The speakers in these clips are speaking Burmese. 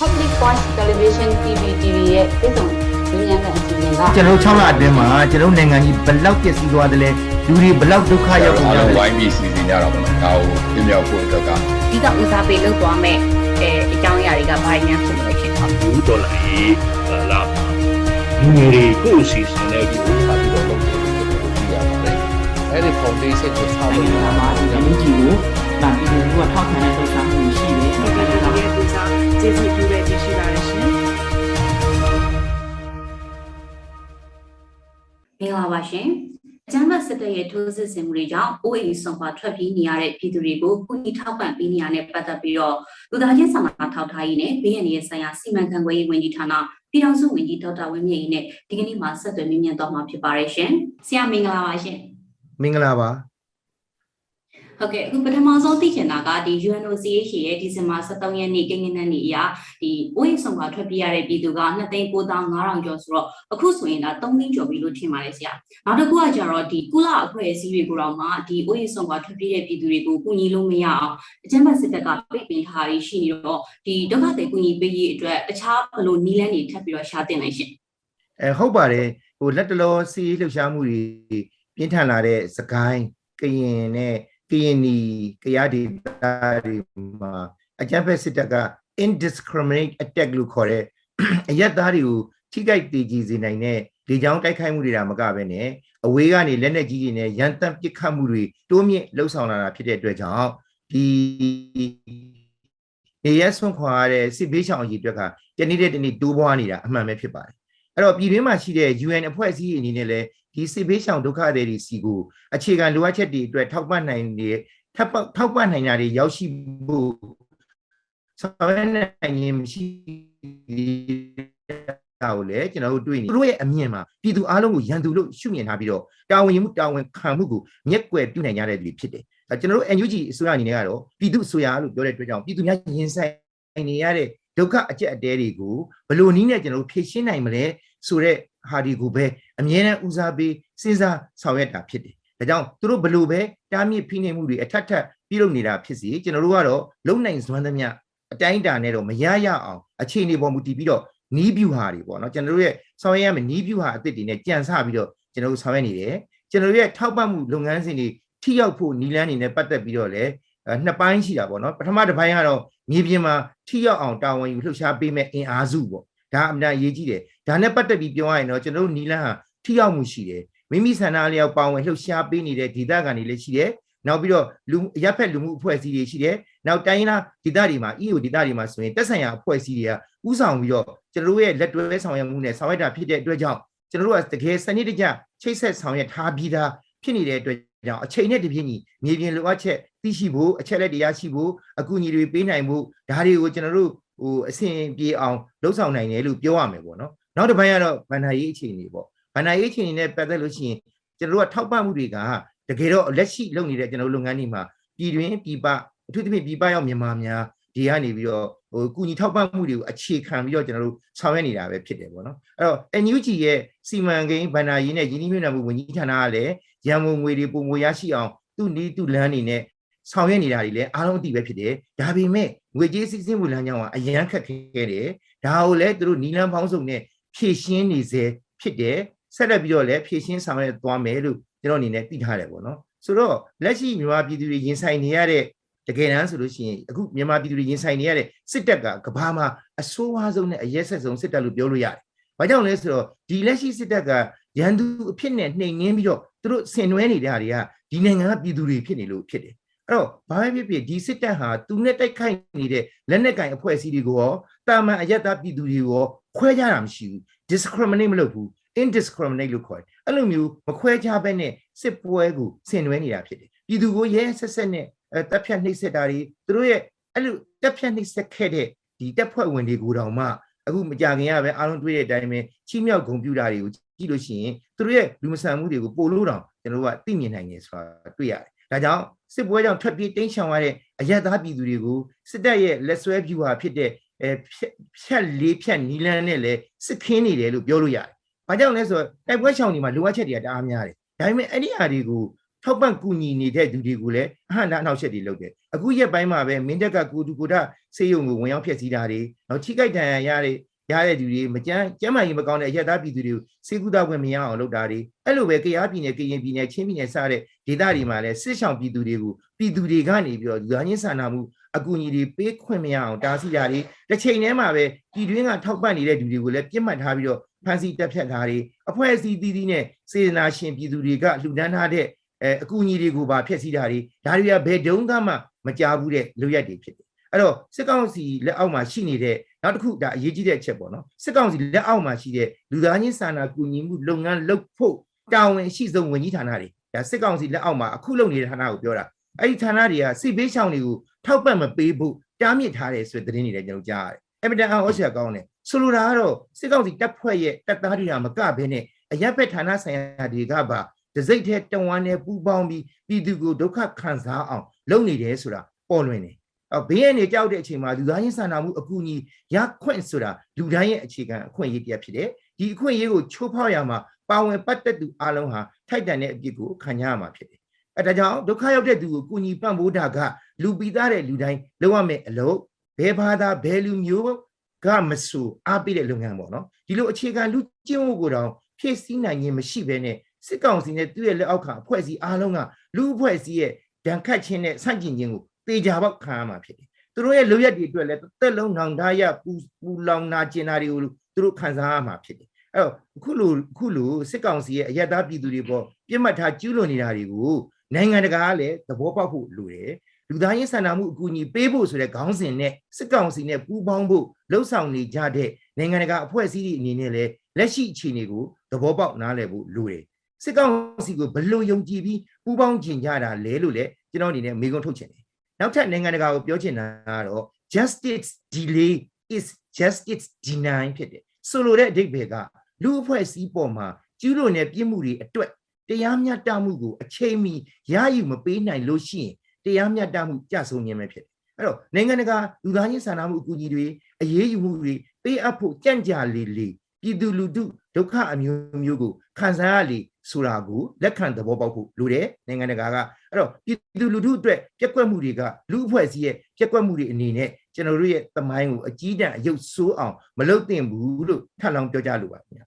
Public Voice Television TV TV ရဲ့ပြည်စုံဉာဏ်ကအစီအစဉ်ကကျွန်တော်6လအတွင်းမှာကျွန်တော်နိုင်ငံကြီးဘယ်လောက်ပျက်စီးသွားတယ်လဲလူတွေဘယ်လောက်ဒုက္ခရောက်ကုန်အားကြလုံးလဲဝိုင်းပြီးစီစဉ်ကြတာပေါ့နော်ဒါကိုပြမြောက်ဖို့အတွက်ကဒီကဦးစားပေးလုပ်သွားမဲ့အဲအကြောင်းအရာတွေကဘာတွေများဖြစ်လို့ဖြစ်သွားလဲဘူးဒေါ်လာရေးလာလူငယ်တွေကိုအစီအစဉ်နဲ့ဒီဆက်ပြီးတော့လုပ်ဖို့ကျွန်တော်တို့ကြည့်ရပါတယ်အဲ့ဒီ foundation ကိုဆောက်နိုလို့င်ငံမှာဒီလူကြီးကိုဗန်ပြည်သူကထောက်ခံတဲ့လှုပ်ရှားမှုရှိတယ်။ဟုတ်ကဲ့ဒီရဲ့ပူစာ ကျေးဇူးပြုရခြင်းရှိပါတယ်ရှင်မင်္ဂလာပါရှင်အကျမ်းဖတ်စစ်တပ်ရဲ့ထိုးစစ်ဆင်မှုတွေကြောင့်အိုးအိမ်ဆောင်ပါထွက်ပြေးနေရတဲ့ပြည်သူတွေကိုကုညီထောက်ပံ့ပေးနေရတဲ့ပတ်သက်ပြီးတော့လူသားချင်းစာနာထောက်ထားရေးနဲ့ဘေးရန်ရဲ့ဆိုင်ရာစီမံခန့်ခွဲရေးဝန်ကြီးဌာနပြည်ထောင်စုဝန်ကြီးဒေါက်တာဝင်းမြင့်ရေးနဲ့ဒီကနေ့မှာဆက်သွယ်မြင့်မြတ်တော့မှာဖြစ်ပါတယ်ရှင်ဆရာမင်္ဂလာပါရှင်မင်္ဂလာပါ ဟုတ်ကဲ့အခုပထမဆုံးသိချင်တာကဒီ UNOCH ရဲ့ဒီဇင်ဘာ23ရက်နေ့ကိန်းဂဏန်းနေ့အရဒီအိုးအိမ်ဆောင်ကထွက်ပြေးရတဲ့ပြည်သူက2,9500ကျော်ဆိုတော့အခုဆိုရင်ဒါ3သိန်းကျော်ပြီလို့ထင်ပါတယ်ဆရာနောက်တစ်ခုကကျတော့ဒီကုလအဖွဲ့အစည်းတွေကိုတော့မှဒီအိုးအိမ်ဆောင်ကထွက်ပြေးတဲ့ပြည်သူတွေကိုကူညီလို့မရအောင်အကြမ်းဖက်စစ်တပ်ကပိတ်ပင်ထားရရှိနေတော့ဒီဒုက္ခသည်ကူညီပေးရေးအတွက်တခြားဘယ်လိုနည်းလမ်းတွေထပ်ပြီးတော့ရှာတင်လိုက်ရှင်အဲဟုတ်ပါတယ်ဟိုလက်တလောစီးလှုပ်ရှားမှုတွေပြင်းထန်လာတဲ့စကိုင်းကရင်နဲ့ ကရင်နီကရားဒေသတွေမှာအကြမ်းဖက်စစ်တပ်က indiscriminate attack လို့ခေါ်တဲ့အရက်သားတွေကိုထိခိုက်တည်ကြည်စေနိုင်တဲ့လေကြောင်းတိုက်ခိုက်မှုတွေဒါမကပဲနဲ့အဝေးကနေလက်နက်ကြီးတွေနဲ့ရန်တမ်းပစ်ခတ်မှုတွေတိုးမြင့်လှုပ်ဆောင်လာတာဖြစ်တဲ့အတွက်ကြောင့်ဒီနေရဆွန့်ခွာရတဲ့စစ်ဘေးရှောင်အကြီးအတွက်ကတနေ့တည်းတနေ့တိုးပွားနေတာအမှန်ပဲဖြစ်ပါတယ် အဲ့တော့ပြည်တွင်းမှာရှိတဲ့ UN အဖွဲ့အစည်းအနေနဲ့လည်းဒီစစ်ဘေးရှောင်ဒုက္ခသည်တွေစီကိုအခြေခံလိုအပ်ချက်တွေအတွက်ထောက်ပံ့နိုင်တဲ့ထောက်ပံ့ထောက်ပံ့နိုင်တာတွေရောက်ရှိဖို့ဆောင်ရွက်နိုင်ရင်မရှိတာကိုလည်းကျွန်တော်တို့တွေ့နေသူတို့ရဲ့အမြင်မှာပြည်သူအလုံးကိုရန်သူလို့ရှုမြင်ထားပြီးတော့တာဝန်ယူမှုတာဝန်ခံမှုကိုမျက်ကွယ်ပြုနိုင်ကြတဲ့လူတွေဖြစ်တယ်အဲကျွန်တော်တို့ NUG အစိုးရအနေနဲ့ကတော့ပြည်သူအစိုးရလို့ပြောတဲ့အတွက်ကြောင့်ပြည်သူများရင်ဆိုင်နေရတဲ့ ဒုက္ခအကျက်အတဲတွေကိုဘယ်လိုနည်းနဲ့ကျွန်တော်တို့ဖြေရှင်းနိုင်မလဲဆိုတော့ဟာဒီကိုပဲအမြဲတမ်းဦးစားပေးစဉ်းစားဆောင်ရွက်တာဖြစ်တယ်ဒါကြောင့်သူတို့ဘယ်လိုပဲတားမြစ်ဖိနှိပ်မှုတွေအထက်ထပ်ပြုလုပ်နေတာဖြစ်စီကျွန်တော်တို့ကတော့လုံနိုင်စွမ်းသမျှအတိုင်းအတာနဲ့တော့မရရအောင်အခြေအနေပေါ်မူတည်ပြီးတော့နီးဗျူဟာတွေပေါ့နော်ကျွန်တော်တို့ရဲ့ဆောင်ရွက်ရမယ့်နီးဗျူဟာအသစ်တွေနဲ့ကြံစပြီးတော့ကျွန်တော်တို့ဆောင်ရွက်နေတယ်ကျွန်တော်တို့ရဲ့ထောက်ပံ့မှုလုပ်ငန်းစဉ်တွေထိရောက်ဖို့နီးလန်းနေနဲ့ပတ်သက်ပြီးတော့လည်းအဲ နှစ်ပိုင်းရှိတာပေါ့နော်ပထမတစ်ပိုင်းကတော့မြေပြင်မှာထိရောက်အောင်တာဝန်ယူလှုပ်ရှားပေးမဲ့အင်အားစုပေါ့ဒါအမှန်အရေးကြီးတယ်ဒါနဲ့ပတ်သက်ပြီးပြောရရင်တော့ကျွန်တော်တို့နီးလန်းဟာထိရောက်မှုရှိတယ်မိမိဆန္ဒအလျောက်ပါဝင်လှုပ်ရှားပေးနေတဲ့ဒေသခံတွေလည်းရှိတယ်နောက်ပြီးတော့လူအရက်ဖက်လူမှုအဖွဲ့အစည်းတွေရှိတယ်နောက်တိုင်းရင်းသားဒေသတွေမှာ EU ဒေသတွေမှာဆိုရင်တက်ဆိုင်ရာအဖွဲ့အစည်းတွေကဥဆောင်ပြီးတော့ကျွန်တော်တို့ရဲ့လက်တွဲဆောင်ရွက်မှုနဲ့ဆောင်ရွက်တာဖြစ်တဲ့အတွက်ကြောင့်ကျွန်တော်တို့ကတကယ်စနစ်တကျချိတ်ဆက်ဆောင်ရွက်ထားပြီးသားဖြစ်နေတဲ့အတွက်ကြောင့်အချိန်နဲ့တပြည့်ညီမြေပြင်လိုအပ်ချက် သိရှိဖို့အချက်လက်တရားရှိဖို့အကူအညီတွေပေးနိုင်ဖို့ဒါတွေကိုကျွန်တော်တို့ဟိုအဆင်ပြေအောင်လှုပ်ဆောင်နိုင်တယ်လို့ပြောရမယ်ပေါ့နော်နောက်တစ်ပိုင်းကတော့ဗန္ဒာရေးအခြေအနေပေါ့ဗန္ဒာရေးအခြေအနေနဲ့ပတ်သက်လို့ရှိရင်ကျွန်တော်တို့ကထောက်ပံ့မှုတွေကတကယ်တော့လက်ရှိလုပ်နေတဲ့ကျွန်တော်တို့လုပ်ငန်းတွေမှာပြည်တွင်းပြည်ပအထူးသဖြင့်ပြည်ပရောက်မြန်မာများဒီကနေပြီးတော့ဟိုကုညီထောက်ပံ့မှုတွေကိုအခြေခံပြီးတော့ကျွန်တော်တို့ဆောင်ရွက်နေတာပဲဖြစ်တယ်ပေါ့နော်အဲ့တော့ NUG ရဲ့စီမံကိန်းဗန္ဒာရေးနဲ့ယင်းနှိမ့်မြှုပ်နှံမှုဝန်ကြီးဌာနကလည်းရန်ကုန်ငွေတွေပုံမရရှိအောင်သူ့နီးသူ့လမ်းနေနဲ့ ဆောင်ရွက်နေတာတွေလည်းအားလုံးအသိပဲဖြစ်တယ်ဒါပေမဲ့ငွေကြေးစစ်စင်းမှုလမ်းကြောင်းကအရန်ခက်ခဲတယ်ဒါကိုလည်းသူတို့နီလန်းပေါင်းစုံနဲ့ဖြည့်ရှင်းနေစေဖြစ်တယ်ဆက်လက်ပြီးတော့လည်းဖြည့်ရှင်းဆောင်ရွက်သွားမယ်လို့ကျွန်တော်အနေနဲ့သိထားတယ်ပေါ့နော်ဆိုတော့လက်ရှိမြန်မာပြည်သူတွေရင်ဆိုင်နေရတဲ့တကယ်တမ်းဆိုလို့ရှိရင်အခုမြန်မာပြည်သူတွေရင်ဆိုင်နေရတဲ့စစ်တပ်ကကဘာမှာအဆိုးဝါးဆုံးနဲ့အရက်ဆက်ဆုံးစစ်တပ်လို့ပြောလို့ရတယ်။ဘာကြောင့်လဲဆိုတော့ဒီလက်ရှိစစ်တပ်ကရန်သူအဖြစ်နဲ့နှိမ်နှင်းပြီးတော့သူတို့ဆင်နွှဲနေတာတွေကဒီနိုင်ငံကပြည်သူတွေဖြစ်နေလို့ဖြစ်တယ်။ အဲ့တော့ဘာပဲဖြစ်ဖြစ်ဒီစစ်တပ်ဟာသူနဲ့တိုက်ခိုက်နေတဲ့လက်နက်ကင်အဖွဲ့အစည်းတွေကိုရောတာမန်အရက်သားပြည်သူတွေကိုရောခွဲခြားတာမရှိဘူး discriminate မလုပ်ဘူး indiscriminate လို့ခေါ်တယ်။အဲ့လိုမျိုးမခွဲခြားဘဲနဲ့စစ်ပွဲကိုဆင်နွှဲနေတာဖြစ်တယ်။ပြည်သူကိုရဲဆက်ဆက်နဲ့အဲတပ်ဖြတ်နှိပ်စက်တာတွေသူတို့ရဲ့အဲ့လိုတပ်ဖြတ်နှိပ်စက်ခဲ့တဲ့ဒီတပ်ဖွဲ့ဝင်တွေကိုတောင်မှအခုမကြခင်ရပဲအားလုံးတွေ့တဲ့အတိုင်းပဲချီးမြှောက်ဂုဏ်ပြုတာတွေကိုကြည့်လို့ရှိရင်သူတို့ရဲ့လူမဆန်မှုတွေကိုပို့လို့တောင်ကျွန်တော်တို့ကသိမြင်နိုင်တယ်ဆိုတာတွေ့ရတယ်။ဒါကြောင့် စစ်ပွဲကြောင့်ထွက်ပြေးတိမ်းရှောင်ရတဲ့အရသားပြည်သူတွေကိုစစ်တပ်ရဲ့လက်ဆွဲဖြူဟာဖြစ်တဲ့အဲဖြတ်လေးဖြတ်နီလန်းနဲ့လည်းစစ်ခင်းနေတယ်လို့ပြောလို့ရတယ်။ဘာကြောင့်လဲဆိုတော့တိုက်ပွဲရှောင်တွေမှာလိုအပ်ချက်တွေကတအားများတယ်။ဒါပေမဲ့အဲ့ဒီအရာတွေကိုထောက်ပံ့ကူညီနေတဲ့သူတွေကိုလည်းအဟန္တာအနောက်ရှက်တွေလုပ်တယ်အခုရက်ပိုင်းမှာပဲမင်းတက်ကကိုတူကိုဒစေယုံကိုဝင်ရောက်ဖျက်ဆီးတာတွေနောက်ထိခိုက်ဒဏ်ရာရတဲ့ ရတဲ့သူတွေမကြမ်းကျမ်းမာရေးမကောင်းတဲ့အရက်သားပြည်သူတွေကိုစေကူတာဝင်မရအောင်လုပ်တာတွေအဲ့လိုပဲကရားပြည်နယ်ကရင်ပြည်နယ်ချင်းပြည်နယ်စတဲ့ဒေသတွေမှာလည်းစစ်ဆောင်ပြည်သူတွေကိုပြည်သူတွေကနေပြီးတော့လူသားချင်းစာနာမှုအကူအညီတွေပေးခွင့်မရအောင်တားဆီးတာတွေတစ်ချိန်တည်းမှာပဲပြည်တွင်းကထောက်ပံ့နေတဲ့လူတွေကိုလည်းပြစ်မှတ်ထားပြီးတော့ဖန်ဆီးတက်ဖြတ်တာတွေအဖွဲ့အစည်းသီးသီးနဲ့စေတနာရှင်ပြည်သူတွေကလှူဒန်းထားတဲ့အဲအကူအညီတွေကိုပါဖျက်ဆီးတာတွေဒါတွေကဘယ်တုန်းကမှမကြဘူးတဲ့လူရက်တွေဖြစ်တယ်အဲ့တော့စစ်ကောင်စီလက်အောက်မှာရှိနေတဲ့ နောက်တစ်ခုဒါအရေးကြီးတဲ့အချက်ပေါ့နော်စစ်ကောင်စီလက်အောက်မှာရှိတဲ့လူသားချင်းစာနာကူညီမှုလုပ်ငန်းလုပ်ဖို့တာဝန်ရှိဆုံးဝန်ကြီးဌာနတွေဒါစစ်ကောင်စီလက်အောက်မှာအခုလုပ်နေတဲ့ဌာနကိုပြောတာအဲ့ဒီဌာနတွေကစစ်ဘေးရှောင်တွေကိုထောက်ပံ့မပေးဖို့တားမြစ်ထားတယ်ဆိုတဲ့သတင်းတွေလည်းကျွန်တော်ကြားရတယ်အမတန်အောင်ဩစရာကောင်းတယ်ဆိုလိုတာကတော့စစ်ကောင်စီတပ်ဖွဲ့ရဲ့တပ်သားတွေကမကဘဲနဲ့အရက်ဘက်ဌာနဆိုင်ရာတွေကပါဒစိတ်ထဲတဝမ်းနဲ့ပူပေါင်းပြီးပြည်သူကိုဒုက္ခခံစားအောင်လုပ်နေတယ်ဆိုတာပေါ်လွင်တယ် အော်ဘေးရနေကြောက်တဲ့အချိန်မှာလူသားချင်းစာနာမှုအကူအညီရခွင့်ဆိုတာလူတိုင်းရဲ့အခြေခံအခွင့်အရေးတစ်ဖြစ်တယ်ဒီအခွင့်အရေးကိုချိုးဖောက်ရမှာပါဝင်ပတ်သက်သူအလုံးဟာထိုက်တန်တဲ့အပြစ်ကိုခံရမှာဖြစ်တယ်အဲဒါကြောင့်ဒုက္ခရောက်တဲ့သူကိုကူညီပံ့ပိုးတာကလူပိသားတဲ့လူတိုင်းလုပ်ရမယ့်အလုပ်ဘယ်ဘာသာဘယ်လူမျိုးကမဆူအားပေးတဲ့လုပ်ငန်းပေါ့နော်ဒီလိုအခြေခံလူကျင့်ဝတ်ကိုတောင်ဖြည့်ဆည်းနိုင်ခြင်းမရှိဘဲနဲ့စစ်ကောင်စီနဲ့သူ့ရဲ့လက်အောက်ခံအဖွဲ့အစည်းအားလုံးကလူအဖွဲ့အစည်းရဲ့ဒဏ်ခတ်ခြင်းနဲ့ဆန့်ကျင်ခြင်းကို တေချာပေါက်ခံရမှာဖြစ်တယ်သူတို့ရဲ့လူရက်တွေအတွက်လည်းတစ်သက်လုံးနောင်တရပူပူလောင်နာကျင်တာတွေကိုသူတို့ခံစားရမှာဖြစ်တယ်အဲ့တော့အခုလိုအခုလိုစစ်ကောင်စီရဲ့အယက်သားပြည်သူတွေပေါ်ပြစ်မှတ်ထားကျူးလွန်နေတာတွေကိုနိုင်ငံတကာကလည်းသဘောပေါက်ဖို့လိုတယ်လူသားရေးဆန္ဒမှုအကူအညီပေးဖို့ဆိုတဲ့ခေါင်းစဉ်နဲ့စစ်ကောင်စီနဲ့ပူးပေါင်းဖို့လှုံ့ဆော်နေကြတဲ့နိုင်ငံတကာအဖွဲ့အစည်းတွေအနေနဲ့လည်းလက်ရှိအခြေအနေကိုသဘောပေါက်နားလည်ဖို့လိုတယ်စစ်ကောင်စီကိုဘလို့ယုံကြည်ပြီးပူးပေါင်းကျင်ကြတာလဲလို့လည်းကျွန်တော်အနေနဲ့မေးခွန်းထုတ်ချင်တယ် နောက်ထပ်နိုင်ငံတကာကိုပြောချင်တာကတော့ justice delay is justice deny ဖြစ်တယ်ဆိုလိုတဲ့အဓိပ္ပာယ်ကလူအဖွဲ့အစည်းပေါ်မှာကျူးလွန်တဲ့ပြစ်မှုတွေအတွက်တရားမျှတမှုကိုအချိန်မီရယူမပေးနိုင်လို့ရှိရင်တရားမျှတမှုကြဆုံးခြင်းပဲဖြစ်တယ်အဲ့တော့နိုင်ငံတကာလူသားချင်းစာနာမှုအကူအညီတွေအရေးယူမှုတွေပေးအပ်ဖို့ကြံ့ကြာလေလေပြည်သူလူထုဒုက္ခအမျိုးမျိုးကိုခံစားရလေ ဆိုတာကိုလက်ခံသဘောပေါက်ဖို့လိုတယ်နိုင်ငံတကာကအဲ့တော့ပြည်သူလူထုအတွက်ပြက်ကွက်မှုတွေကလူအဖွဲ့အစည်းရဲ့ပြက်ကွက်မှုတွေအနေနဲ့ကျွန်တော်တို့ရဲ့သမိုင်းကိုအကြီးတန်းအယုတ်ဆိုးအောင်မလုပ်သင့်ဘူးလို့ထပ်လောင်းပြောကြလိုပါခင်ဗျာ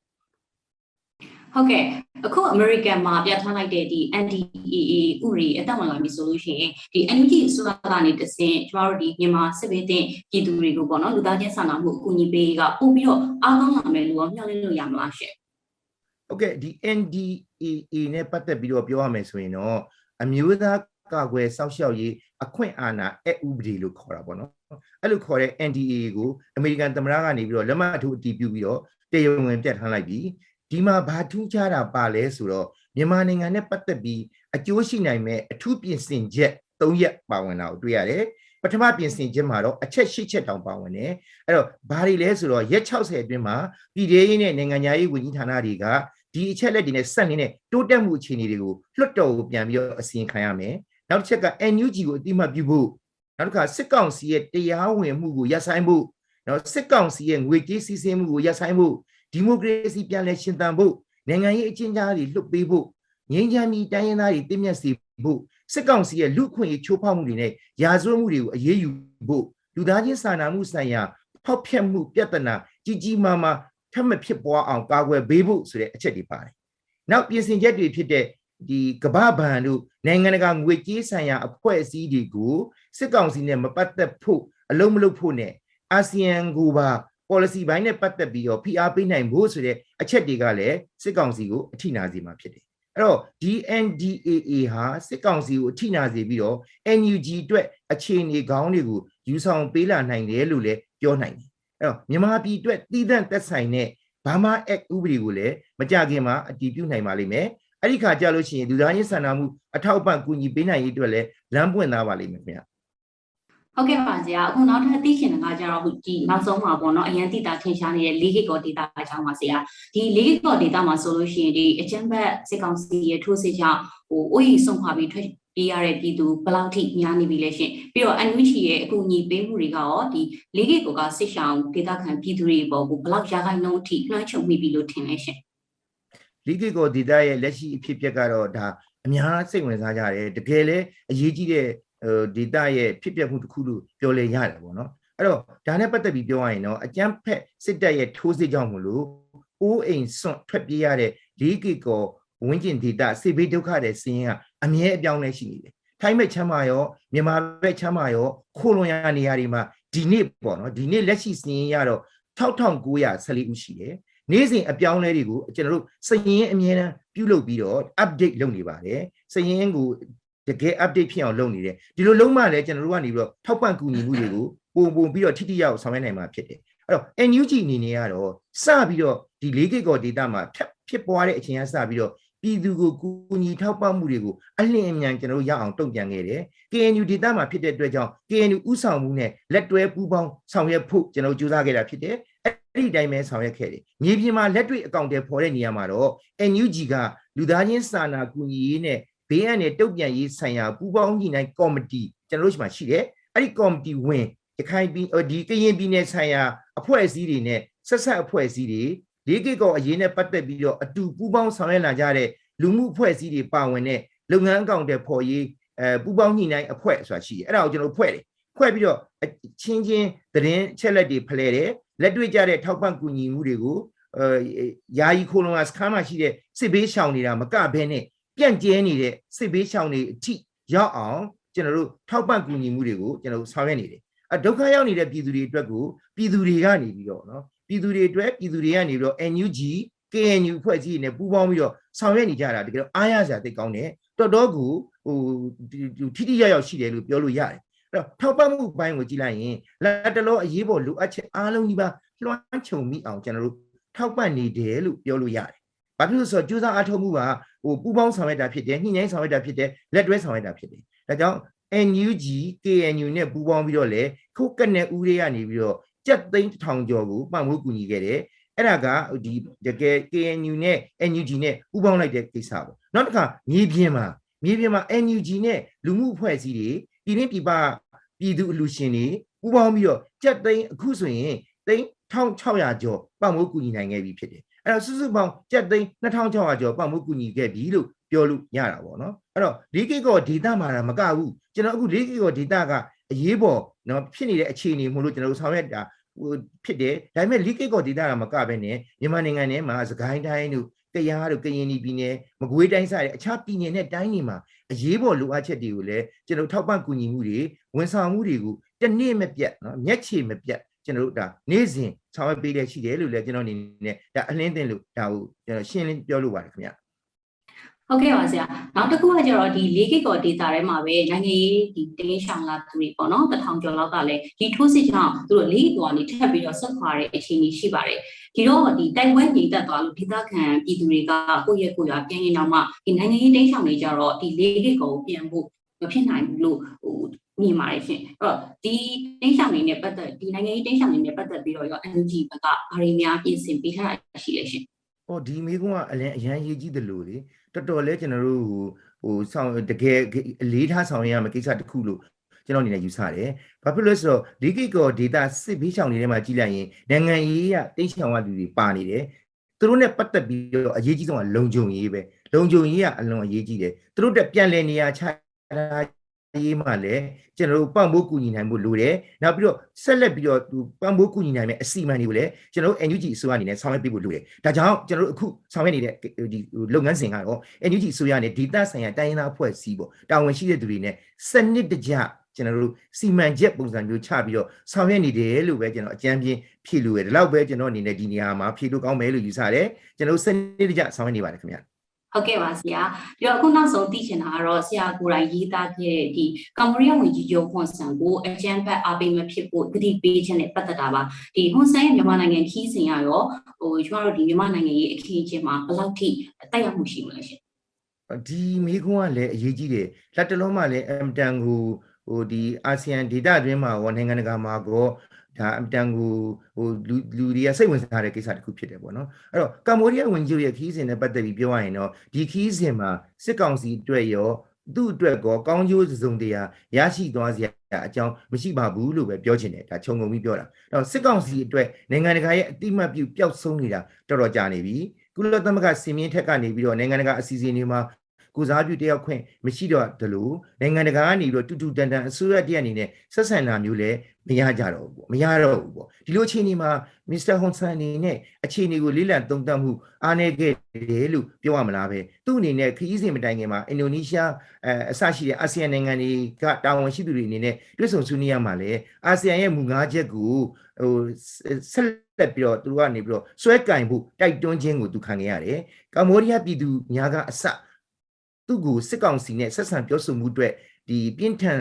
ဟုတ်ကဲ့အခု American မှာပြဋ္ဌာန်းလိုက်တဲ့ဒီ NDAA ဥပဒေအသက်ဝင်လာပြီဆိုလို့ရှိရင်ဒီ NUG အစိုးရကနေတဆင့်ကျမတို့ဒီမြန်မာစစ်ဘေးတင်ပြည်သူတွေကိုပေါ့နော်လူသားချင်းစာနာမှုအကူအညီပေးကပို့ပြီးတော့အားကောင်းလာမယ်လို့ရောမျှော်လင့်လို့ရမလားရှင့် ဟုတ်ကဲ့ဒီ NDAA နဲ့ပတ်သက်ပြီးတော့ပြောရမယ်ဆိုရင်တော့အမျိုးသားကာကွယ်စောင့်ရှောက်ရေးအခွင့်အာဏာအဥပဒေလို့ခေါ်တာပေါ့နော်အဲ့လိုခေါ်တဲ့ NDAA ကိုအမေရိကန်သမ္မတကနေပြီးတော့လက်မှတ်ထိုးအတည်ပြုပြီးတော့တရားဝင်ပြဋ္ဌာန်းလိုက်ပြီးဒီမှာဘာထူးခြားတာပါလဲဆိုတော့မြန်မာနိုင်ငံနဲ့ပတ်သက်ပြီးအကျိုးရှိနိုင်မဲ့အထူးပြင်ဆင်ချက်၃ရက်ပါဝင်တာကိုတွေ့ရတယ်ပထမပြင်ဆင်ချက်မှာတော့အချက်၈ချက်တောင်ပါဝင်တယ်အဲ့တော့ဘာတွေလဲဆိုတော့ရက်60အတွင်းမှာပြည်ထောင်ရေးနဲ့နိုင်ငံသားရေးဝန်ကြီးဌာနတွေက ဒီအချက်လက်တွေနဲ့ဆက်နေတဲ့တိုးတက်မှုအခြေအနေတွေကိုလွှတ်တော်ကိုပြန်ပြီးတော့အစီရင်ခံရမယ်နောက်တစ်ချက်က NUG ကိုအတိမတ်ပြုဖို့နောက်တစ်ခါစစ်ကောင်စီရဲ့တရားဝင်မှုကိုရပ်ဆိုင်းဖို့နော်စစ်ကောင်စီရဲ့ငွေကြေးစီးဆင်းမှုကိုရပ်ဆိုင်းဖို့ဒီမိုကရေစီပြန်လည်ရှင်သန်ဖို့နိုင်ငံရေးအကျဉ်းသားတွေလွတ်ပေးဖို့ငြိမ်းချမ်းပြီးတိုင်းရင်းသားတွေတည်မြဲစေဖို့စစ်ကောင်စီရဲ့လူခွင့်ရေးချိုးဖောက်မှုတွေနဲ့ရာဇဝတ်မှုတွေကိုအရေးယူဖို့လူသားချင်းစာနာမှုဆိုင်ရာဖောက်ဖျက်မှုပြဿနာကြီးကြီးမားမား ထပ်မဖြစ်ပွားအောင်ကာကွယ်ပေးဖို့ဆိုတဲ့အချက်တွေပါတယ်။နောက်ပြင်ဆင်ချက်တွေဖြစ်တဲ့ဒီကမ္ဘာဘဏ်တို့နိုင်ငံတကာငွေကြေးဆိုင်ရာအဖွဲ့အစည်းတွေကိုစစ်ကောင်စီနဲ့မပတ်သက်ဖို့အလုံးမလုံးဖို့နဲ့အာဆီယံကိုပါ policy ဘိုင်းနဲ့ပတ်သက်ပြီးတော့ဖိအားပေးနိုင်ဖို့ဆိုတဲ့အချက်တွေကလည်းစစ်ကောင်စီကိုအထိနာစေမှာဖြစ်တယ်အဲ့တော့ DNDAA ဟာစစ်ကောင်စီကိုအထိနာစေပြီးတော့ NUG အတွက်အခြေအနေကောင်းတွေကိုယူဆောင်ပေးလာနိုင်တယ်လို့လည်းပြောနိုင်တယ် အဲ့တော့မြန်မာပြည်အတွက်တည်တံ့သက်ဆိုင်တဲ့ဘာမာ Act ဥပဒေကိုလည်းမကြခင်မှာအတည်ပြုနိုင်ပါလိမ့်မယ်အဲ့ဒီခါကြလို့ရှိရင်လူသားချင်းစာနာမှုအထောက်အပံ့ကူညီပေးနိုင်ရေးအတွက်လည်းလမ်းပွင့်သားပါလိမ့်မယ်ခင်ဗျာဟုတ်ကဲ့ပါဆရာအခုနောက်ထပ်သိချင်တာကကြတော့ဒီနောက်ဆုံးမှာပေါ့နော်အရန်တိတာထင်ရှားနေတဲ့ legal ကော data အကြောင်းပါဆရာဒီ legal ကော data မှာဆိုလို့ရှိရင်ဒီအချမ်းဘတ်စစ်ကောင်စီရဲ့ထိုးစစ်ကြောင့်ဟိုအိုးကြီးဆုံးခွာပြီးထွက် ပြေးရတဲ့ပြည်သူဘယ်လောက်ထိများနေပြီလဲရှင်ပြီးတော့ NUG ရဲ့အကူအညီပေးမှုတွေကရောဒီ legal ကောကစစ်ရှောင်းဒေတာခံပြည်သူတွေပေါ်ကိုဘယ်လောက်ရာခိုင်နှုန်းအထိလွှမ်းခြုံမိပြီလို့ထင်လဲရှင်လီဂီကိုဒေတာရဲ့လက်ရှိအဖြစ်အပျက်ကတော့ဒါအများစိတ်ဝင်စားကြတယ်တကယ်လဲအရေးကြီးတဲ့ဟိုဒေတာရဲ့ဖြစ်ပျက်မှုတစ်ခုလို့ပြောလဲရတယ်ပေါ့နော်အဲ့တော့ဒါနဲ့ပတ်သက်ပြီးပြောရရင်တော့အကြမ်းဖက်စစ်တပ်ရဲ့ထိုးစစ်ကြောင့်မလို့အိုးအိမ်စွန့်ထွက်ပြေးရတဲ့၄ကီကောဝင်းကျင်ဒေတာစေဘေးဒုက္ခတဲ့စင်းက အမြဲအပြောင်းလဲရှိနေတယ်ထိုင်းမဲ့ချမ်းမာရောမြန်မာဘက်ချမ်းမာရောခိုးလွန်ရနေရာတွေမှာဒီနေ့ပေါ့နော်ဒီနေ့လက်ရှိစင်းရတော့6914ဦးရှိတယ်နေ့စဉ်အပြောင်းလဲတွေကိုကျွန်တော်တို့စည်ရင်အမြဲတမ်းပြုလုပ်ပြီးတော့ update လုပ်နေပါတယ်စည်ရင်ကိုတကယ် update ဖြစ်အောင်လုပ်နေတယ်ဒီလိုလုံးမှလည်းကျွန်တော်တို့ကနေပြီးတော့ထောက်ပံ့ကူညီမှုတွေကိုပုံပုံပြီးတော့ထိထိရောက်အောင်ဆောင်ရွက်နိုင်မှာဖြစ်တယ်အဲ့တော့ NUG အနေနဲ့ကတော့စပြီးတော့ဒီ၄ကိကော data မှာဖြစ်ဖြစ်ပွားတဲ့အချိန်ကစပြီးတော့ ပြည်သူကိုကူညီထောက်ပံ့မှုတွေကိုအလင်းအမြန်ကျွန်တော်တို့ရအောင်တုံ့ပြန်ခဲ့တယ် KNU data မှာဖြစ်တဲ့အတွက်ကြောင့် KNU ဥဆောင်မှုနဲ့လက်တွဲပူးပေါင်းဆောင်ရွက်ဖို့ကျွန်တော်တို့ကြိုးစားခဲ့တာဖြစ်တယ်အဲ့ဒီအတိုင်းပဲဆောင်ရွက်ခဲ့တယ်မြေပြင်မှာလက်တွေ့အကောင့်တွေပေါ်တဲ့နေရာမှာတော့ NUG ကလူသားချင်းစာနာကူညီရေးနဲ့ဘေးအန္တရာယ်တုံ့ပြန်ရေးဆိုင်ရာပူးပေါင်းညှိနှိုင်းကော်မတီကျွန်တော်တို့ရှိမှရှိတယ်အဲ့ဒီကော်မတီဝင်ရခိုင်ပြည်ဒီကရင်ပြည်နယ်ဆိုင်ရာအဖွဲ့အစည်းတွေနဲ့ဆက်ဆက်အဖွဲ့အစည်းတွေ လေးကိကောအရေးနဲ့ပတ်သက်ပြီးတော့အတူပူးပေါင်းဆောင်ရွက်လာကြတဲ့လူမှုအဖွဲ့အစည်းတွေပါဝင်တဲ့လုပ်ငန်းအကောင့်တွေပေါ်ရေးအဲပူပေါင်းညှိနှိုင်းအဖွဲ့ဆိုတာရှိတယ်အဲ့ဒါကိုကျွန်တော်ဖွဲ့တယ်ဖွဲ့ပြီးတော့အချင်းချင်းသတင်းချက်လက်တွေဖလှယ်တယ်လက်တွေ့ကြတဲ့ထောက်ပံ့ကူညီမှုတွေကိုအဲယာယီခိုလုံကစခန်းမှာရှိတဲ့စစ်ဘေးရှောင်နေတာမကဘဲနဲ့ပြန့်ကျဲနေတဲ့စစ်ဘေးရှောင်တွေအထိရောက်အောင်ကျွန်တော်တို့ထောက်ပံ့ကူညီမှုတွေကိုကျွန်တော်တို့ဆောင်ရွက်နေတယ်အဒုက္ခရောက်နေတဲ့ပြည်သူတွေအတွက်ကိုပြည်သူတွေကနေပြီးတော့နော် ပြည်သူတွေအတွက်ပြည်သူတွေကနေပြီးတော့ NUG KNU ဖွဲ့စည်းနေပူးပေါင်းပြီးတော့ဆောင်ရွက်နေကြတာတကယ်တော့အားရစရာသိကောင်းတယ်တော်တော်ကိုဟိုထိထိရောက်ရောက်ရှိတယ်လို့ပြောလို့ရတယ်အဲ့တော့ထောက်ပံ့မှုဘိုင်းကိုကြည့်လိုက်ရင်လက်တလောအရေးပေါ်လိုအပ်ချက်အားလုံးကြီးပါလွှမ်းခြုံမိအောင်ကျွန်တော်တို့ထောက်ပံ့နေတယ်လို့ပြောလို့ရတယ်ဘာဖြစ်လို့ဆိုတော့ကြိုးစားအားထုတ်မှုကဟိုပူးပေါင်းဆောင်ရွက်တာဖြစ်တယ်ညှိနှိုင်းဆောင်ရွက်တာဖြစ်တယ်လက်တွဲဆောင်ရွက်တာဖြစ်တယ်ဒါကြောင့် NUG KNU နဲ့ပူးပေါင်းပြီးတော့လေခုတ်ကနေဦးတွေကနေပြီးတော့ ကြက်သိန်းထောင်ကျော်ကိုပံ့ပိုးကူညီခဲ့တယ်အဲ့ဒါကဒီတကယ် KNU နဲ့ NUG နဲ့ပူးပေါင်းလိုက်တဲ့ကိစ္စပေါ့နောက်တစ်ခါမြေပြင်မှာမြေပြင်မှာ NUG နဲ့လူမှုအဖွဲ့အစည်းတွေပြည်ရင်းပြည်ပပြည်သူအလူရှင်တွေပူးပေါင်းပြီးတော့ကြက်သိန်းအခုဆိုရင်သိန်း1600ကျော်ပံ့ပိုးကူညီနိုင်ခဲ့ပြီဖြစ်တယ်အဲ့တော့စုစုပေါင်းကြက်သိန်း2600ကျော်ပံ့ပိုးကူညီခဲ့ပြီလို့ပြောလို့ရတာပေါ့နော်အဲ့တော့၄ကိကောဒေတာမှာမကဘူးကျွန်တော်အခု၄ကိကောဒေတာကအရေးပေါ်နော်ဖြစ်နေတဲ့အခြေအနေမို့လို့ကျွန်တော်တို့ဆောင်ရွက်တာဟို ဖြစ်တယ်ဒါပေမဲ့၄ကိကောဒေတာကမကဘဲနဲ့မြန်မာနိုင်ငံထဲမှာစကိုင်းတိုင်းတို့ကယားတို့ကရင်ပြည်နယ်မကွေးတိုင်းစတဲ့အခြားပြည်နယ်နဲ့တိုင်းတွေမှာအရေးပေါ်လိုအပ်ချက်တွေကိုလည်းကျွန်တော်ထောက်ပံ့ကူညီမှုတွေဝန်ဆောင်မှုတွေကိုတနေ့မပြတ်နော်မျက်ခြေမပြတ်ကျွန်တော်တို့ဒါနေ့စဉ်ဆောင်ရွက်ပေးတဲ့ရှိတယ်လို့လည်းကျွန်တော်အနေနဲ့ဒါအလင်းတင်လို့ဒါကိုကျွန်တော်ရှင်းလင်းပြောလို့ပါတယ်ခင်ဗျ ဟုတ်ကဲ့ပါဆရာနောက်တစ်ခုကကျတော့ဒီ၄ gig ကော data ထဲမှာပဲနိုင်ငံရေးဒီတင်းရှောင်လာသူတွေပေါ့နော်တထောင်ကျော်လောက်ကလည်းဒီထိုးစစ်ကြောင့်သူတို့၄ gig ကောကနေထပ်ပြီးတော့ဆက်ခွာတဲ့အခြေအနေရှိပါတယ်ဒီတော့ဒီတိုင်ဝမ်ညီတက်သွားလို့ဒေသခံပြည်သူတွေကကိုယ့်ရဲ့ကိုယ်ရွာပြန်ရင်တော့မှဒီနိုင်ငံရေးတင်းရှောင်တွေကြတော့ဒီ၄ gig ကောကိုပြန်ဖို့မဖြစ်နိုင်ဘူးလို့ဟိုမြင်ပါတယ်ရှင်အဲ့တော့ဒီတင်းရှောင်တွေနဲ့ပတ်သက်ဒီနိုင်ငံရေးတင်းရှောင်တွေနဲ့ပတ်သက်ပြီးတော့ရော NG ဘက်ကဘာတွေများပြင်ဆင်ပေးထားတာရှိလဲရှင်ဟောဒီမိကုန်းကအလင်းအရန်ရေးကြည့်တယ်လို့လေ တော်တော်လဲကျွန်တော်တို့ဟိုဟိုဆောင်တကယ်အလေးထားဆောင်ရရမယ့်ကိစ္စတစ်ခုလို့ကျွန်တော်အနေနဲ့ယူဆတယ်။ဘာဖြစ်လို့လဲဆိုတော့ဒီကိကော data စစ်ဘေးချောင်တွေထဲမှာကြည့်လိုက်ရင်နိုင်ငံရေးရတိတ်ချောင်ကလူတွေပါနေတယ်။သူတို့နဲ့ပတ်သက်ပြီးတော့အရေးကြီးဆုံးကလုံခြုံရေးပဲ။လုံခြုံရေးကအလွန်အရေးကြီးတယ်။သူတို့တက်ပြန်လည်နေရာချတာ ရေးမှလည်းကျွန်တော်တို့ပံ့ပိုးကူညီနိုင်ဖို့လိုတယ်။နောက်ပြီးတော့ဆက်လက်ပြီးတော့သူပံ့ပိုးကူညီနိုင်မယ့်အစီအမံတွေကိုလည်းကျွန်တော်တို့ NUG အစိုးရအနေနဲ့ဆောင်ရွက်ပေးဖို့လိုတယ်။ဒါကြောင့်ကျွန်တော်တို့အခုဆောင်ရွက်နေတဲ့ဒီလုပ်ငန်းစဉ်ကတော့ NUG အစိုးရနဲ့ဒေသဆိုင်ရာတိုင်းရင်းသားအဖွဲ့အစည်းပေါ့တာဝန်ရှိတဲ့သူတွေနဲ့စနစ်တကျကျွန်တော်တို့စီမံချက်ပုံစံမျိုးချပြီးတော့ဆောင်ရွက်နေတယ်လို့ပဲကျွန်တော်အကြမ်းပြင်းဖြည့်လို့ရတယ်။ဒီလောက်ပဲကျွန်တော်အနေနဲ့ဒီနေရာမှာဖြည့်လို့ကောင်းမယ်လို့ယူဆတယ်။ကျွန်တော်တို့စနစ်တကျဆောင်ရွက်နေပါတယ်ခင်ဗျာ။ ဟုတ်ကဲ့ပါဆရာပြီးတော့အခုနောက်ဆုံးသိချင်တာကတော့ဆရာကိုယ်တိုင်ရေးသားခဲ့တဲ့ဒီကမ္ဘောဒီးယားဝန်ကြီးချုပ်ဟွန်ဆန်ကိုအကြံဖက်အားပေးမဖြစ်ဖို့တတိပေးခြင်းနဲ့ပတ်သက်တာပါဒီဟွန်ဆန်ရဲ့မြန်မာနိုင်ငံခီးစဉ်ရရောဟိုကျမတို့ဒီမြန်မာနိုင်ငံရဲ့အခင်းအကျင်းမှာဘယ်လောက်ထိတက်ရောက်မှုရှိမလဲရှင်ဒီမိကုန်းကလည်းအရေးကြီးတယ်လက်တလုံးမှလည်းအမ်တန်ကိုဟိုဒီအာဆီယံဒေတာအတွင်းမှာရောနိုင်ငံတကာမှာကော ဒါအမ်တန်ကိုဟိုလူလူတွေကစိတ်ဝင်စားတဲ့ကိစ္စတစ်ခုဖြစ်တယ်ပေါ့နော်အဲ့တော့ကမ္ဘောဒီးယားဝန်ကြီးရဲ့ခီးစဉ်နဲ့ပတ်သက်ပြီးပြောရရင်တော့ဒီခီးစဉ်မှာစစ်ကောင်စီအတွက်ရောသူ့အတွက်ကောကောင်းကျိုးစုံတရားရရှိသွားစရာအကြောင်းမရှိပါဘူးလို့ပဲပြောချင်တယ်ဒါခြုံငုံပြီးပြောတာအဲ့တော့စစ်ကောင်စီအတွက်နိုင်ငံတကာရဲ့အတိမတ်ပြုပျောက်ဆုံးနေတာတော်တော်ကြာနေပြီကုလသမဂ္ဂစင်မြင့်ထက်ကနေပြီးတော့နိုင်ငံတကာအစီအစဉ်တွေမှာ ကိုစားပြုတယောက်ခွင့်မရှိတော့တယ်လို့နိုင်ငံတကာကနေပြီးတော့တူတူတန်တန်အစိုးရတရက်အနေနဲ့ဆက်ဆံတာမျိုးလည်းမရကြတော့ဘူးပေါ့မရတော့ဘူးပေါ့ဒီလိုအခြေအနေမှာမစ္စတာဟွန်ဆန်အနေနဲ့အခြေအနေကိုလေးလံသုံးသပ်မှုအားနည်းခဲ့တယ်လို့ပြောရမလားပဲသူ့အနေနဲ့ခရီးစဉ်မတိုင်ခင်မှာအင်ဒိုနီးရှားအဲအစရှိတဲ့အာဆီယံနိုင်ငံတွေကတာဝန်ရှိသူတွေအနေနဲ့တွဲဆုံဆွေးနွေးရမှာလေအာဆီယံရဲ့မူငါးချက်ကိုဟိုဆက်လက်ပြီးတော့သူတို့ကနေပြီးတော့စွဲကင်ဖို့တိုက်တွန်းခြင်းကိုသူခံခဲ့ရတယ်ကမ္ဘောဒီးယားပြည်သူများကအစ သူ့ကိုစစ်ကောင်စီနဲ့ဆက်ဆံပြောဆိုမှုအတွက်ဒီပြင်းထန်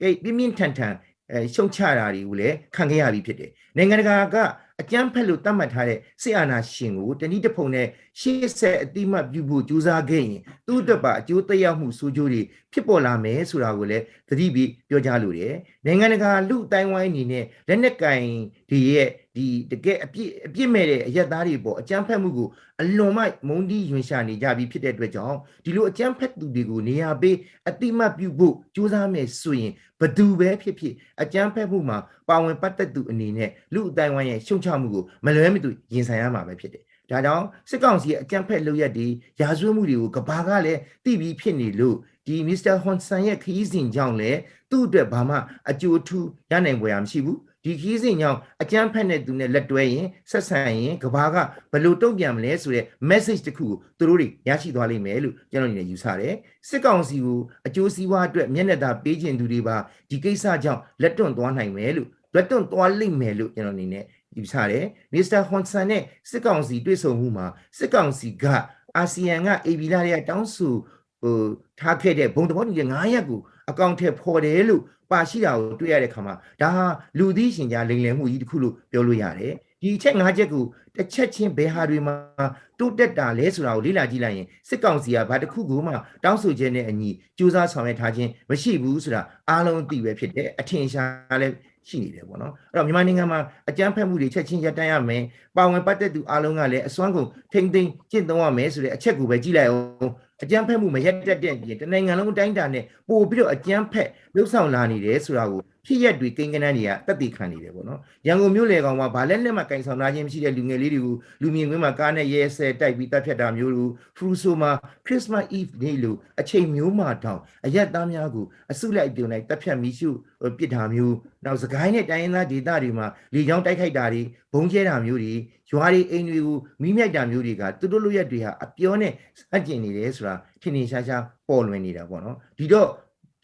ပြင်းပြင်းထန်ထန်အဲရှုံချတာတွေကိုလည်းခံခဲ့ရပြီဖြစ်တယ်နိုင်ငံတကာက အကြမ်းဖက်လို့သတ်မှတ်ထားတဲ့စစ်အာဏာရှင်ကိုတနည်းတစ်ဖုံနဲ့ရှေ့ဆက်အတိမတ်ပြုဖို့ကြိုးစားခဲ့ရင်သူ့အတွက်ပါအကျိုးသက်ရောက်မှုဆိုးကျိုးတွေဖြစ်ပေါ်လာမယ်ဆိုတာကိုလည်းသတိပြီးပြောကြားလိုတယ်နိုင်ငံတကာလူအတိုင်းဝိုင်းအနေနဲ့လက်နက်ကင်ဒီရဲ့ဒီတကယ်အပြစ်အပြစ်မဲ့တဲ့အရက်သားတွေပေါ့အကြမ်းဖက်မှုကိုအလွန်မှမုန်းတီးယွန်ရှာနေကြပြီးဖြစ်တဲ့အတွက်ကြောင့်ဒီလိုအကြမ်းဖက်သူတွေကိုနေရာပေးအတိမတ်ပြုဖို့ကြိုးစားမယ်ဆိုရင် ဘသူပဲဖြစ်ဖြစ်အကြမ်းဖက်မှုမှာပါဝင်ပတ်သက်သူအနေနဲ့လူအတိုင်းဝိုင်းရဲ့ရှုံချမှုကိုမလွဲမသွေရင်ဆိုင်ရမှာပဲဖြစ်တယ်။ဒါကြောင့်စစ်ကောင်စီရဲ့အကြမ်းဖက်လုပ်ရက်တွေရာဇဝတ်မှုတွေကိုကဘာကလည်းသိပြီးဖြစ်နေလို့ဒီမစ္စတာဟွန်ဆန်ရဲ့ခရီးစဉ်ကြောင့်လည်းသူ့အတွက်ဘာမှအကျိုးထူးရနိုင်ပွဲရမရှိဘူး။ ဒီခီးစဉ်ကြောင့်အကြမ်းဖက်တဲ့သူနဲ့လက်တွဲရင်ဆက်ဆံရင်ကဘာကဘယ်လိုတုံ့ပြန်မလဲဆိုတဲ့ message တစ်ခုကိုသူတို့တွေရရှိသွားလိမ့်မယ်လို့ကျွန်တော်အနေနဲ့ယူဆတယ်စစ်ကောင်စီကိုအကျိုးစီးပွားအတွက်မျက်နှာသာပေးခြင်းသူတွေပါဒီကိစ္စကြောင့်လက်တွန့်သွားနိုင်မယ်လို့လက်တွန့်သွားလိမ့်မယ်လို့ကျွန်တော်အနေနဲ့ယူဆတယ်မစ္စတာဟွန်ဆန်နဲ့စစ်ကောင်စီတွေ့ဆုံမှုမှာစစ်ကောင်စီကအာဆီယံကအေဗီလာတွေကတောင်းဆို ဟိုထားခဲ့တဲ့ဘုံသဘောတူတဲ့9ရက်ကိုအကောင့်ထဲပေါ်တယ်လို့ပါရှိတာကိုတွေ့ရတဲ့ခါမှာဒါဟာလူသိရှင်ကြားလိမ်လည်မှုကြီးတစ်ခုလို့ပြောလို့ရတယ်ဒီအချက်၅ချက်ကိုတစ်ချက်ချင်းဘယ်ဟာတွေမှာတိုးတက်တာလဲဆိုတာကိုလေ့လာကြည့်လိုက်ရင်စစ်ကောင်စီကဘာတစ်ခုကိုမှတောင်းဆိုခြင်းနဲ့အညီစူးစမ်းဆောင်ရွက်ထားခြင်းမရှိဘူးဆိုတာအားလုံးသိပဲဖြစ်တယ်အထင်ရှားလည်းရှိနေတယ်ပေါ့နော်အဲ့တော့မြန်မာနိုင်ငံမှာအကြမ်းဖက်မှုတွေချက်ချင်းရပ်တန့်ရမယ်ပါဝင်ပတ်သက်သူအားလုံးကလည်းအစွမ်းကုန်ထိမ့်သိမ့်ကျင့်သုံးရမယ်ဆိုတဲ့အချက်ကိုပဲကြည့်လိုက်အောင် အကြမ်းဖက်မှုမရက်တက်တဲ့ပြင်တနိုင်ငံလုံးအတိုင်းအတာနဲ့ပို့ပြီးတော့အကြမ်းဖက် လှုပ်ဆောင်လာနေတယ်ဆိုတာကိုဖြစ်ရက်တွေကိန်းကနန်းတွေကတက်တည်ခံနေတယ်ပေါ့နော်ရန်ကုန်မြို့လေကောင်မှာဗာလက်လက်မှကင်ဆောင်လာခြင်းမရှိတဲ့လူငယ်လေးတွေကိုလူမြင်ကွင်းမှာကားနဲ့ရဲဆဲတိုက်ပြီးတပ်ဖြတ်တာမျိုးလိုဖရူဆိုမှာခရစ်စမတ် eve နေ့လိုအချိန်မျိုးမှာတောင်အရက်သားများကိုအစုလိုက်ပြုံလိုက်တပ်ဖြတ်မိရှုပစ်တာမျိုးနောက်စကိုင်းနဲ့တိုင်းရင်းသားဒေသတွေမှာလေကြောင်းတိုက်ခိုက်တာတွေဘုံကျဲတာမျိုးတွေရွာတွေအိမ်တွေကိုမိမြိုက်တာမျိုးတွေကသူတို့လိုရက်တွေဟာအပြောနဲ့စัจကျင်နေတယ်ဆိုတာထင်ထင်ရှားရှားပေါ်လွင်နေတာပေါ့နော်ဒီတော့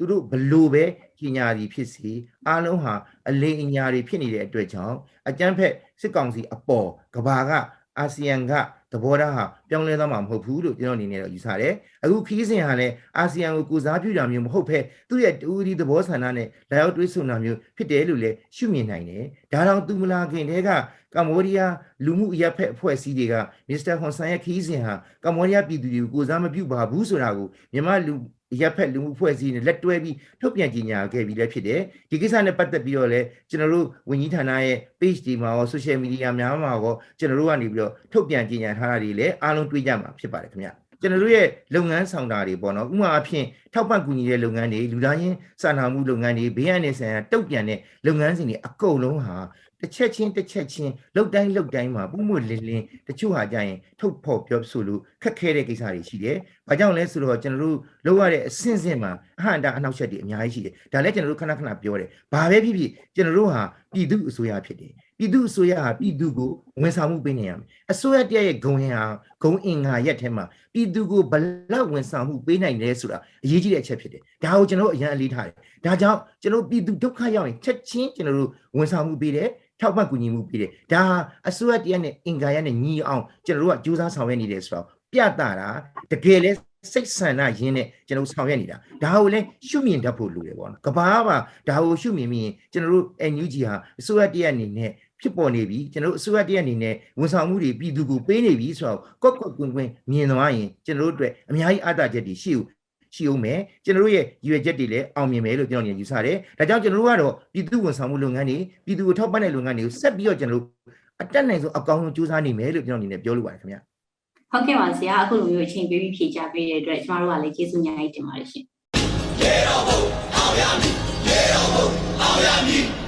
သူတို့ဘလို့ပဲကြီးညာသည်ဖြစ်စီအားလုံးဟာအလိမ်အညာတွေဖြစ်နေတဲ့အတွက်ကြောင့်အကြမ်းဖက်စစ်ကောင်စီအပေါ်ကဘာကအာဆီယံကသဘောထားဟာပြောင်းလဲသွားမှာမဟုတ်ဘူးလို့ကျွန်တော်အနေနဲ့တော့ယူဆတယ်အခုခီးစဉ်ဟာလည်းအာဆီယံကိုကိုစားပြုတာမျိုးမဟုတ်ဘဲသူ့ရဲ့တူဒီသဘောဆန္ဒနဲ့လာရောက်တွေးဆုံတာမျိုးဖြစ်တယ်လို့လည်းရှုမြင်နိုင်တယ်ဒါတော့သူမလာခင်တည်းကကမ္ဘောဒီးယားလူမှုအရက်ဖက်အဖွဲ့အစည်းတွေကမစ္စတာဟွန်ဆန်ရဲ့ခီးစဉ်ဟာကမ္ဘောဒီးယားပြည်သူတွေကိုကိုစားမပြုပါဘူးဆိုတာကိုမြန်မာလူ ရပ်ဖက်လူမှုဖွဲ့စည်းနဲ့လက်တွဲပြီးထုတ်ပြန်ကြေညာခဲ့ပြီးလည်းဖြစ်တယ်ဒီကိစ္စနဲ့ပတ်သက်ပြီးတော့လည်းကျွန်တော်တို့ဝန်ကြီးဌာနရဲ့ page ဒီမှာရော social media များမှာရောကျွန်တော်တို့ကနေပြီးတော့ထုတ်ပြန်ကြေညာထားတာတွေလည်းအားလုံးတွေ့ကြမှာဖြစ်ပါတယ်ခင်ဗျကျွန်တော်တို့ရဲ့လုပ်ငန်းဆောင်တာတွေပေါ့နော်ဥပမာအဖြစ်ထောက်ပံ့ကူညီတဲ့လုပ်ငန်းတွေလူသားချင်းစာနာမှုလုပ်ငန်းတွေဘေးရန်နေဆိုင်ရာတုတ်ပြန်တဲ့လုပ်ငန်းစဉ်တွေအကုန်လုံးဟာ တစ်ချက်ချင်းတစ်ချက်ချင်းလုတ်တိုင်းလုတ်တိုင်းမှာပုံမွလင်းလင်းတချို့ဟာကြရင်ထုတ်ဖော်ပြောဆိုလို့ခက်ခဲတဲ့ကိစ္စတွေရှိတယ်။ဘာကြောင့်လဲဆိုတော့ကျွန်တော်တို့လုပ်ရတဲ့အဆင့်ဆင့်မှာအဟံတာအနောက်ချက်တွေအများကြီးရှိတယ်။ဒါလည်းကျွန်တော်တို့ခဏခဏပြောတယ်။ဘာပဲဖြစ်ဖြစ်ကျွန်တော်တို့ဟာ ပြည်သူအစိုးရဖြစ်တယ်။ပြည်သူအစိုးရဟာပြည်သူကိုဝန်ဆောင်မှုပေးနေရမယ်။အစိုးရတရရဲ့ဂုံရင်ဟာဂုံအင်္ဂါရက်ထဲမှာပြည်သူကိုဘလောက်ဝန်ဆောင်မှုပေးနိုင်လဲဆိုတာအရေးကြီးတဲ့အချက်ဖြစ်တယ်။ဒါကိုကျွန်တော်တို့အရင်အလေးထားတယ်။ဒါကြောင့်ကျွန်တော်ပြည်သူဒုက္ခရောက်ရင်ချက်ချင်းကျွန်တော်တို့ဝန်ဆောင်မှုပေးတယ်။ထောက်ပံ့ကူညီမှုပေးတယ်ဒါအစိုးရတရားနဲ့အင်္ဂါရနဲ့ညီအောင်ကျွန်တော်တို့ကကြိုးစားဆောင်ရွက်နေတယ်ဆိုတော့ပြတာတာတကယ်လဲ စိတ်ဆန္ဒရင်းနဲ့ကျွန်တော်ဆောင်ရွက်နေတာဒါကိုလည်းရှုမြင်တတ်ဖို့လိုတယ်ပေါ့နော်ကဘာပါဒါကိုရှုမြင်ပြီးရင်ကျွန်တော်တို့ NUG ဟာအစိုးရတရားအနေနဲ့ဖြစ်ပေါ်နေပြီကျွန်တော်တို့အစိုးရတရားအနေနဲ့ဝန်ဆောင်မှုတွေပြည်သူကိုပေးနေပြီဆိုတော့ကော့ကော့ကွင်းကွင်းမြင်သွားရင်ကျွန်တော်တို့အတွက်အများကြီးအားသာချက်တွေရှိဦးရှိအောင်မယ်ကျွန်တော်တို့ရဲ့ရည်ရွယ်ချက်တွေလည်းအောင်မြင်မယ်လို့ကျွန်တော်ညယူဆတယ်ဒါကြောင့်ကျွန်တော်တို့ကတော့ပြည်သူဝန်ဆောင်မှုလုပ်ငန်းတွေပြည်သူကိုထောက်ပံ့တဲ့လုပ်ငန်းတွေကိုဆက်ပြီးတော့ကျွန်တော်တို့အတက်နိုင်ဆုံးအကောင်းဆုံးကြိုးစားနေမယ်လို့ကျွန်တော်အနေနဲ့ပြောလိုပါတယ်ခင်ဗျာ ဟုတ်ကဲ့ပါဆရာအခုလိုမျိုးအချိန်ပေးပြီးဖြေချပေးတဲ့အတွက်ကျမတို့ကလည်းကျေးဇူးများကြီးတင်ပါတယ်ရှင်ရေတော်ဘုံအောင်ရမည်ရေတော်ဘုံအောင်ရမည်